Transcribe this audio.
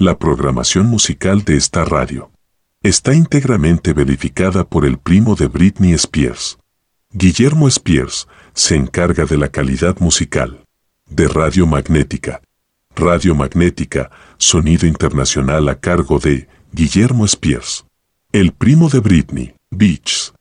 La programación musical de esta radio está íntegramente verificada por el primo de Britney Spears. Guillermo Spears se encarga de la calidad musical, de Radio Magnética. Radio Magnética, sonido internacional a cargo de Guillermo Spears. El primo de Britney, Beach,